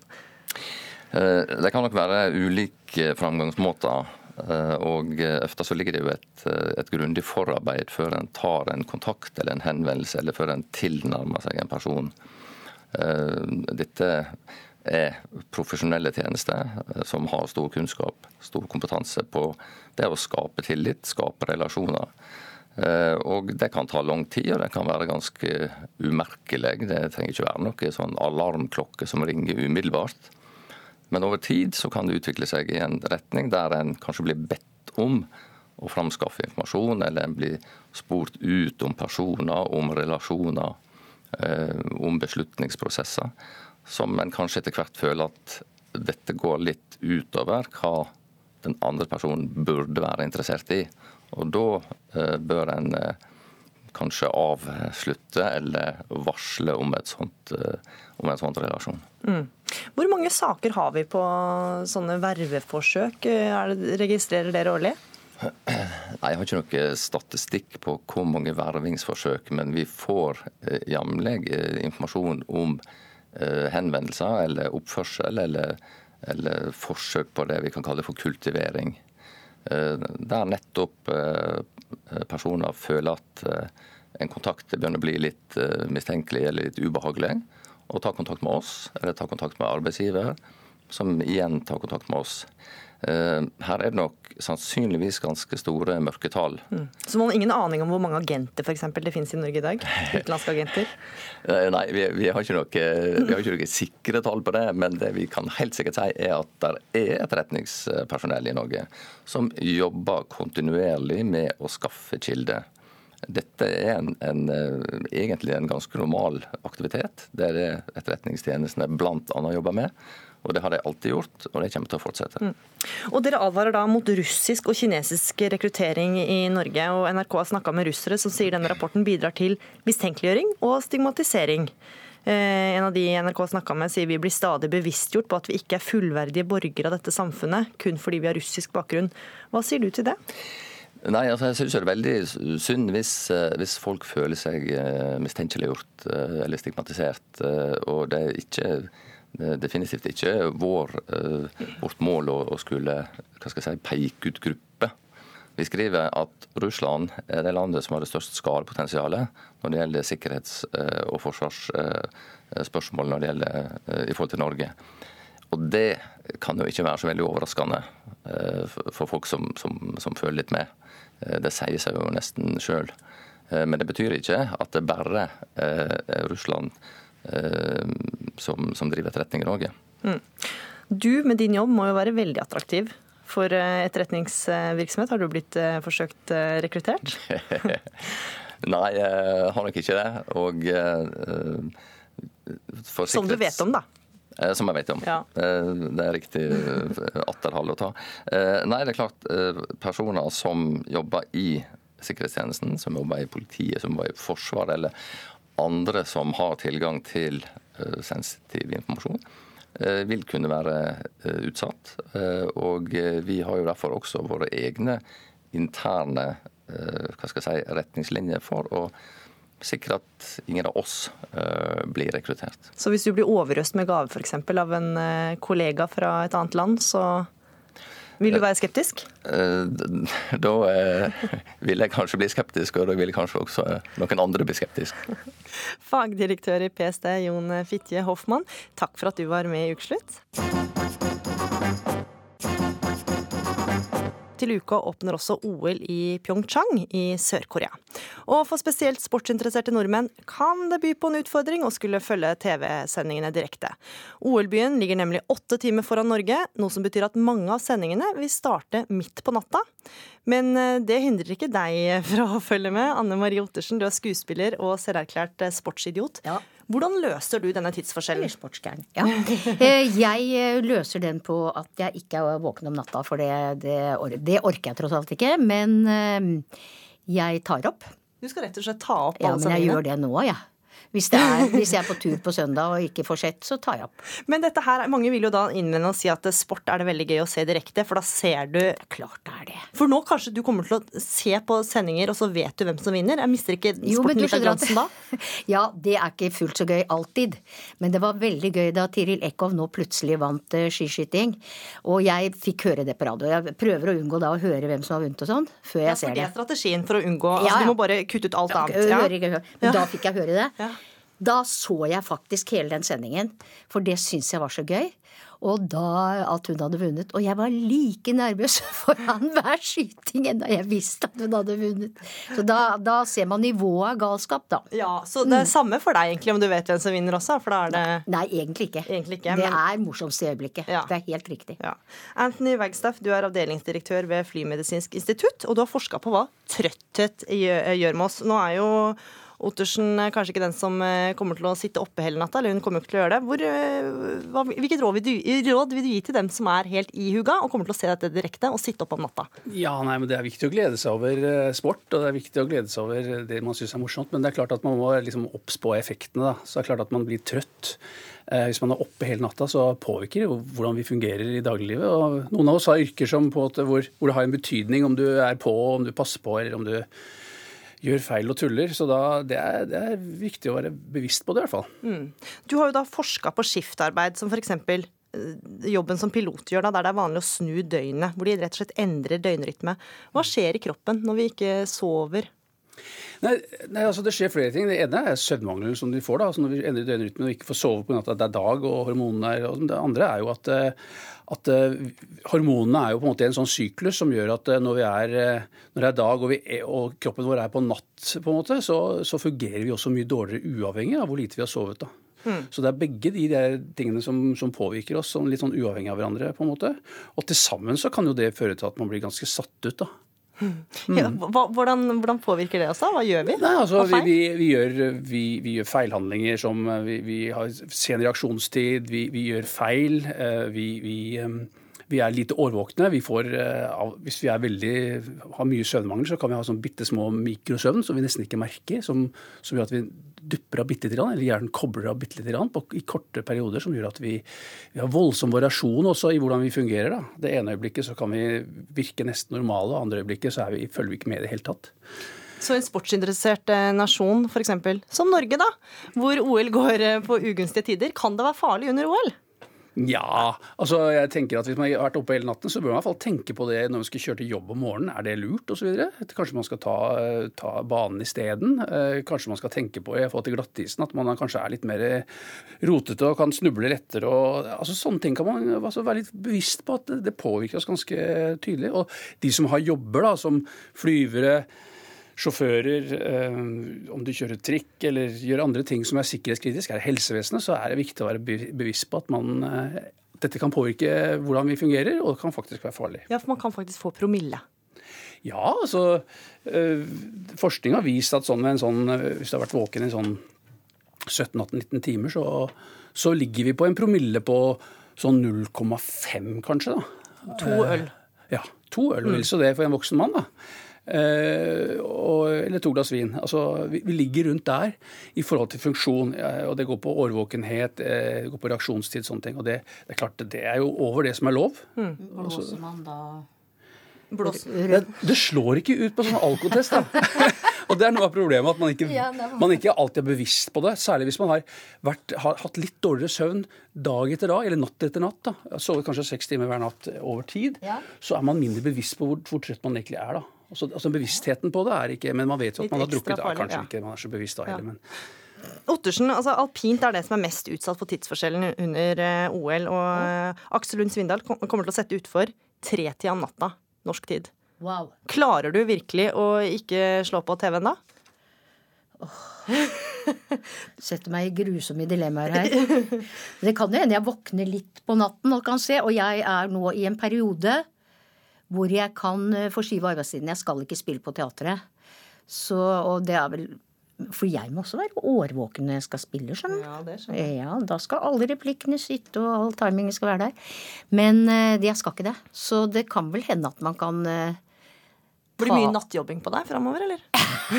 Det kan nok være ulike framgangsmåter. Eh, og ofte så ligger det jo et, eh, et grundig forarbeid før en tar en kontakt eller en henvendelse, eller før en tilnærmer seg en person. Eh, dette er profesjonelle tjenester som har stor kunnskap, stor kompetanse på det å skape tillit, skape relasjoner. Og Det kan ta lang tid, og det kan være ganske umerkelig. Det trenger ikke være noe sånn alarmklokke som ringer umiddelbart. Men over tid så kan det utvikle seg i en retning der en kanskje blir bedt om å framskaffe informasjon, eller en blir spurt ut om personer, om relasjoner, eh, om beslutningsprosesser, som en kanskje etter hvert føler at dette går litt utover hva den andre personen burde være interessert i. Og da eh, bør en eh, kanskje avslutte eller varsle om, sånt, om en sånn relasjon. Mm. Hvor mange saker har vi på sånne verveforsøk? registrerer dere årlig? Nei, Jeg har ikke noe statistikk på hvor mange vervingsforsøk, men vi får eh, jevnlig eh, informasjon om eh, henvendelser eller oppførsel eller, eller, forsøk på det vi kan kalle for kultivering. Der nettopp personer føler at en kontakt begynner å bli litt mistenkelig eller litt ubehagelig og tar kontakt med oss, eller tar kontakt med arbeidsgiver, som igjen tar kontakt med oss. Eh, her er det nok sannsynligvis ganske store mørketall. Mm. Så man har ingen aning om hvor mange agenter for eksempel, det finnes i Norge i dag? *laughs* Utenlandske agenter? Eh, nei, vi, vi, har noe, vi, har ikke noe, sikre tall på det. Men det vi kan helt sikkert si er at det er etterretningspersonell i Norge som jobber kontinuerlig med å skaffe kilder dette er en, en, eh, egentlig en ganske normal aktivitet. Det er det etterretningstjenestene bl.a. jobber med. Og Det har de alltid gjort, og det kommer til å fortsette. Mm. Og Dere advarer da mot russisk og kinesisk rekruttering i Norge. og NRK har snakka med russere som sier denne rapporten bidrar til mistenkeliggjøring og stigmatisering. Eh, en av de NRK snakka med sier vi blir stadig bevisstgjort på at vi ikke er fullverdige borgere av dette samfunnet, kun fordi vi har russisk bakgrunn. Hva sier du til det? Nei, altså jeg synes det er veldig synd hvis, eh, hvis folk føler seg eh, mistenkeliggjort eller stigmatisert. Og det er ikke, definitivt ikke vår, vårt mål å, skulle hva skal jeg si, peke ut grupper. Vi skriver at Russland er det landet som har det største skadepotensialet når det gjelder sikkerhets- og forsvarsspørsmål når det gjelder, i forhold til Norge. Og det kan jo ikke være så veldig overraskende for folk som, som, som føler litt med. Eh, det sier seg jo nesten sjøl. Eh, men det betyr ikke at det bare er Russland eh, som, som driver etterretning i Norge. Mm. Du med din jobb må jo være veldig attraktiv for eh, etterretningsvirksomhet. Har du blitt eh, forsøkt eh, rekruttert? *laughs* Nei, jeg har nok ikke det. Og for Som du vet om, da? Som jeg vet om. Ja. Det er riktig atterhold å ta. Nei, det er klart personer som jobber i sikkerhetstjenesten, som jobber i politiet, som jobber i Forsvaret, eller andre som har tilgang til sensitiv informasjon, Eh, vil kunne være eh, utsatt. Eh, og vi har jo derfor også våre egne interne hva skal jeg si, retningslinjer for å sikre at ingen av oss blir rekruttert. Så hvis du blir overøst med gave f.eks. av en kollega fra et annet land, så vil du være skeptisk? Eh, *laughs* da eh, vil jeg kanskje bli skeptisk, og da vil kanskje også noen andre bli skeptisk. *laughs* Fagdirektør i PST, Jon Fitje Hoffmann, takk for at du var med i Ukeslutt. Til uka åpner også OL i Pyeongchang i Sør-Korea. Og for spesielt sportsinteresserte nordmenn kan det by på en utfordring å skulle følge TV-sendingene direkte. OL-byen ligger nemlig åtte timer foran Norge, noe som betyr at mange av sendingene vil starte midt på natta. Men eh, det hindrer ikke deg *laughs* fra å følge med. Anne Marie Ottersen, du er skuespiller og selverklært sportsidiot. Ja. Hvordan løser du denne tidsforskjellen? Sportsgæren. Ja. *laughs* Eh, jeg eh, løser den på at jeg ikke er våken om natta, for det, det, det orker jeg tross alt ikke. Men eh, jeg tar opp. Du skal rett og slett ta opp alle sendingene? Ja, men jeg gjør det nå, jeg. Ja. Hvis, er, hvis, jeg er på tur på søndag og ikke får sett, så tar jeg opp. Men dette her, mange vil jo da innvende og si at sport er det veldig gøy å se direkte, for da ser du det er Klart det er det. For nå kanskje du kommer til å se på sendinger, og så vet du hvem som vinner. Jeg mister ikke sporten litt av glansen da? *laughs* Ja, det er ikke fullt så gøy alltid. Men det var veldig gøy da Tiril Eckhoff nå plutselig vant uh, skiskyting. Og jeg fikk høre det på radio. Jeg prøver å unngå da å høre hvem som har vunnet og sånn, før jeg ja, ser det. Det er strategien for å unngå altså, Du må bare kutte ut alt annet. Ja. Men da fikk jeg høre det. Da så jeg faktisk hele den sendingen, for det syns jeg var så gøy. Og da at hun hadde vunnet. Og jeg var like nervøs *laughs* foran hver skyting enda jeg visste at hun hadde vunnet. Så da, da ser man nivået av galskap, da. Ja, Så det er mm. samme for deg egentlig om du vet hvem som vinner også? For da er det Nei, egentlig ikke. Egentlig ikke det men... er morsomst i øyeblikket. Ja. Det er helt riktig. Ja. Anthony Wagstaff, du er avdelingsdirektør ved Flymedisinsk institutt, og du har forska på hva trøtthet gjør med oss. Nå er jo Ottersen er kanskje ikke den som eh, kommer til å sitte oppe hele natta, eller hun kommer ikke til å gjøre det. Hvor, eh, hva, hvilket råd vil, du, råd vil, du, gi til dem som er helt i og kommer til å se dette direkte og sitte oppe om natta? Ja, nei, men Det er viktig å glede seg over eh, sport, og det er viktig å glede seg over det man syns er morsomt. Men det er klart at man må liksom oppspå effektene. da. Så det er klart at man blir trøtt. Hvis man er oppe hele natta, så påvirker det hvordan vi fungerer i dagliglivet. Og noen av oss har yrker som på, hvor, hvor det har en betydning om du er på, om du passer på, eller om du gjør feil og tuller. Så da, det, er, det, er, viktig å være bevisst på det, i hvert fall. Mm. Du har jo da forska på skiftarbeid, som f.eks. Eh, jobben som pilot gjør, da, der det er vanlig å snu døgnet. Hvor de rett og slett endrer døgnrytme. Hva skjer i kroppen når vi ikke sover? Nei, nei, altså Det skjer flere ting. Det ene er søvnmangelen som de får. da, altså Når vi endrer døgnrytmen og ikke får sove på at det er dag og hormonene er og. Det andre er jo at eh, at uh, hormonene er jo på en måte en sånn syklus som gjør at uh, når, er, når, det er dag og, vi er, og, kroppen vår er på natt, på en måte, så, så, fungerer vi også mye dårligere uavhengig av hvor lite vi har sovet. da. Mm. Så det er begge de der tingene som, som påvirker oss, sånn litt sånn uavhengig av hverandre. på en måte. Og til sammen så kan jo det føre til at man blir ganske satt ut. da. Mm. Ja, hvordan, hvordan, påvirker det oss, da? Hva gjør vi? Nei, altså, vi, vi, vi, gjør, vi, gjør, feilhandlinger som Vi, har sen reaksjonstid, vi, gjør feil. Eh, vi, vi er lite årvåkne. Vi får, eh, hvis vi veldig, har mye søvnmangel, så kan vi ha sånn bitte små mikrosøvn som vi nesten ikke merker. Som, som gjør at vi dupper av bitte litt, eller hjernen kobler av bitte litt på, i korte perioder. Som gjør at vi, vi, har voldsom variasjon også i hvordan vi fungerer. Da. Det ene øyeblikket så kan vi virke nesten normale, og andre øyeblikket så vi, følger vi ikke med i det hele tatt. Så en sportsinteressert eh, nasjon, f.eks. som Norge, da, hvor OL går eh, på ugunstige tider, kan det være farlig under OL? Ja, altså jeg tenker at Hvis man har vært oppe hele natten, så bør man i hvert fall tenke på det når man skal kjøre til jobb om morgenen. Er det lurt osv.? Kanskje man skal ta, ta banen isteden. Eh, kanskje man skal tenke på i forhold til glattisen at man kanskje er litt mer rotete og kan snuble lettere. Og, altså Sånne ting kan man altså, være litt bevisst på at det påvirker oss ganske tydelig. Og de som har jobber, da, som flyvere sjåfører, eh, om du kjører trikk eller gjør andre ting som er sikkerhetskritisk, er det helsevesenet, så er det viktig å være bevisst på at man eh, dette kan påvirke hvordan vi fungerer, og det kan faktisk være farlig. Ja, for man kan faktisk få promille. Ja, altså øh, Forskning har vist at sånn, en sånn, hvis du har vært våken i sånn 17-18-19 timer, så, så, ligger vi på en promille på sånn 0,5 kanskje. da. To øl. Ja, to øl. Mm. Vel så det for en voksen mann. da. Eh, og, eller to glass vin. Altså, vi, vi, ligger rundt der i forhold til funksjon. Eh, og Det går på årvåkenhet, eh, det går på reaksjonstid, sånne ting. Og det, det, er klart, det er jo over det som er lov. Mm. Blåser man da det, det, slår ikke ut på sånn alkotest. da. *laughs* og det er noe av problemet at man ikke, man ikke alltid er bevisst på det. Særlig hvis man har, vært, har, hatt litt dårligere søvn dag etter dag, eller natt etter natt. da. Sovet kanskje seks timer hver natt over tid. Ja. Så er man mindre bevisst på hvor, hvor trøtt man egentlig er. da. Altså, altså, Bevisstheten på det er ikke Men man vet jo at man har drukket. Farlig, kanskje ja. ikke man er så bevisst da heller, men Ottersen, altså Alpint er det som er mest utsatt for tidsforskjellen under uh, OL. Og ja. Aksel Lund Svindal kommer til å sette utfor tretida om natta norsk tid. Wow. Klarer du virkelig å ikke slå på TV-en da? Oh. Setter meg i grusomme dilemmaer her. Det kan jo hende jeg våkner litt på natten og kan se, og jeg er nå i en periode hvor jeg kan eh, forskyve arbeidstiden. Jeg skal ikke spille på teatret. Så, og det er vel For jeg må også være årvåken når jeg skal spille, skjønner du? Ja, det ja, da skal alle replikkene sitte, og all timingen skal være der. Men uh, jeg skal ikke det. Så det kan vel hende at man kan uh, blir det mye nattjobbing på deg framover, eller?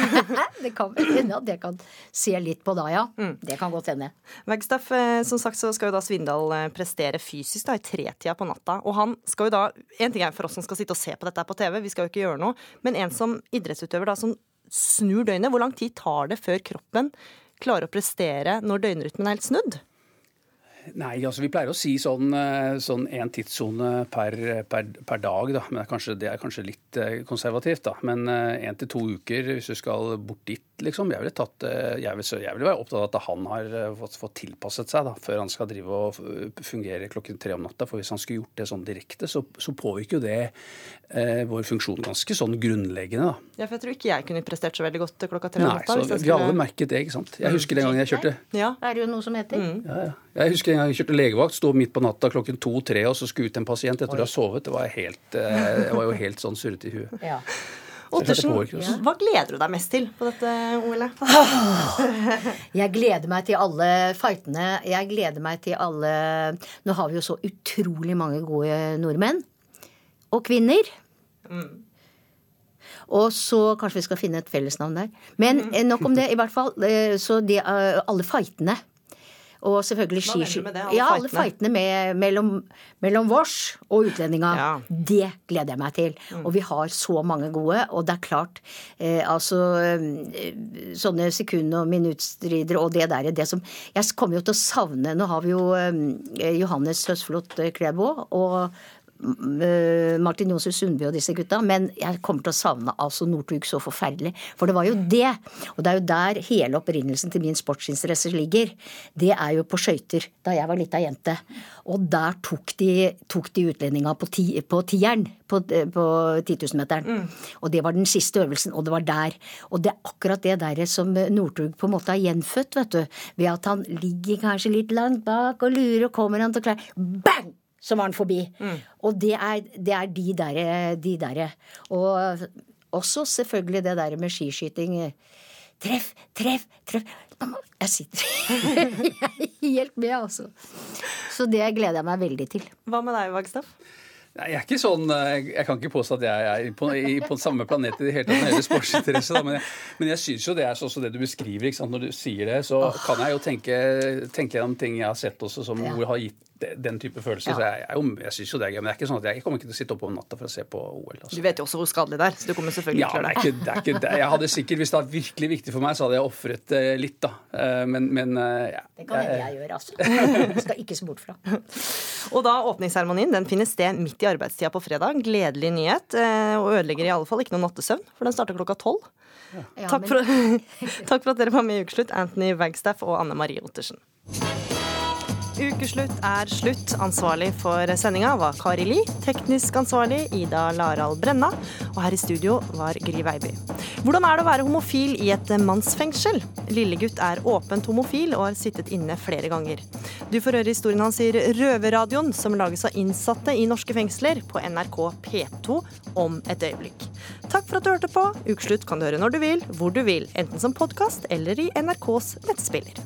*laughs* det kan hende at jeg kan se litt på da, ja. Mm. Det kan godt hende. Wagstaff, som sagt så skal jo da Svindal prestere fysisk da, i tretida på natta. Og han skal jo da En ting er for oss som skal sitte og se på dette på TV, vi skal jo ikke gjøre noe. Men en som idrettsutøver da, som snur døgnet, hvor lang tid tar det før kroppen klarer å prestere når døgnrytmen er helt snudd? Nei, altså vi pleier å si sånn, én sånn en tidssone per, per, per, dag. Da. Men det er, kanskje, det er kanskje litt eh, konservativt. da. Men én eh, til to uker hvis du skal bort dit, liksom. Jeg ville, tatt, jeg vil, jeg vil være opptatt av at han har fått, fått, tilpasset seg da, før han skal drive og fungere klokken tre om natta. For hvis han skulle gjort det sånn direkte, så, så påvirker jo det eh, vår funksjon ganske sånn grunnleggende. da. Ja, for jeg tror ikke jeg kunne prestert så veldig godt klokka tre om natta. Nei, så Vi har alle merket det, ikke sant. Jeg husker den gangen jeg kjørte. Ja. Er det jo noe som heter. Mm. Ja, ja. Jeg husker en gang jeg kjørte legevakt, sto midt på natta klokken to-tre og så skulle ut en pasient etter å ha sovet. Det var, helt, eh, jeg var jo helt sånn surrete i huet. Ja. Ottersen, hva gleder du deg mest til på dette OL-et? Jeg gleder meg til alle fightene. Jeg gleder meg til alle Nå har vi jo så utrolig mange gode nordmenn. Og kvinner. Mm. Og så kanskje vi skal finne et fellesnavn der. Men mm. nok om det. i hvert fall. Eh, så de, alle fightene og selvfølgelig skiskyting. Ja, alle fightene med, mellom, mellom vårs og utlendinga. Ja. Det gleder jeg meg til. Mm. Og vi har så mange gode. Og det er klart, eh, altså eh, Sånne sekund- og minuttstridere og det der det som Jeg kommer jo til å savne Nå har vi jo eh, Johannes Høsflot Klebo og Martin Jonsrud Sundby og disse gutta, men jeg kommer til å savne altså Northug så forferdelig. For det var jo det, og det er jo der hele opprinnelsen til min sportsinteresse ligger. Det er jo på skøyter, da jeg var lita jente. Og der tok de, tok de utlendinga på, ti, på tieren, på, på 10 000-meteren. Mm. Og det var den siste øvelsen, og det var der. Og det er akkurat det der som Northug på en måte har gjenfødt, vet du. Ved at han ligger kanskje litt langt bak og lurer, og kommer han til å klare Bang! Så var han forbi. Mm. Og det er, det er de derre de der. Og også selvfølgelig det der med skiskyting. Treff, treff, treff. Jeg sitter *laughs* Jeg er helt med, altså. Så det gleder jeg meg veldig til. Hva med deg, Vagstaff? Nei, Jeg er ikke sånn, jeg kan ikke påstå at jeg er på, i, på samme planet i det hele tatt når det gjelder sportsinteresse. Men jeg, men jeg syns jo det er sånn som det du beskriver. ikke sant? Når du sier det, så oh. kan jeg jo tenke, tenke gjennom ting jeg har sett også som ja. har gitt den type følelser. Ja. Så jeg, jeg, jeg syns jo det er gøy. Men det er ikke sånn at jeg kommer ikke til å sitte oppe om natta for å se på OL. Altså. Du vet jo også hvor skadelig det er, så du kommer selvfølgelig ja, til å gjøre det. Er ikke, det jeg hadde sikkert, Hvis det var virkelig viktig for meg, så hadde jeg ofret uh, litt, da. Uh, men, men uh, ja. Det kan hende jeg gjør, altså. Jeg *laughs* skal ikke se bort fra. Og da åpningsseremonien den finner sted midt i arbeidstida på fredag. Gledelig nyhet. Og ødelegger i alle fall ikke noe nattesøvn, for den starter klokka tolv. Ja. Takk, *laughs* takk, for at dere var med i Ukeslutt, Anthony Wagstaff og Anne Marie Ottersen. Ukeslutt er slutt. Ansvarlig for sendinga var Kari Li. Teknisk ansvarlig Ida Larald Brenna. Og her i studio var Gry Veiby. Hvordan er det å være homofil i et mannsfengsel? Lillegutt er åpent homofil og har sittet inne flere ganger. Du får høre historien hans i Røverradioen, som lages av innsatte i norske fengsler på NRK P2 om et øyeblikk. Takk for at du hørte på. Ukeslutt kan du høre når du vil, hvor du vil, enten som podkast eller i NRKs nettspiller.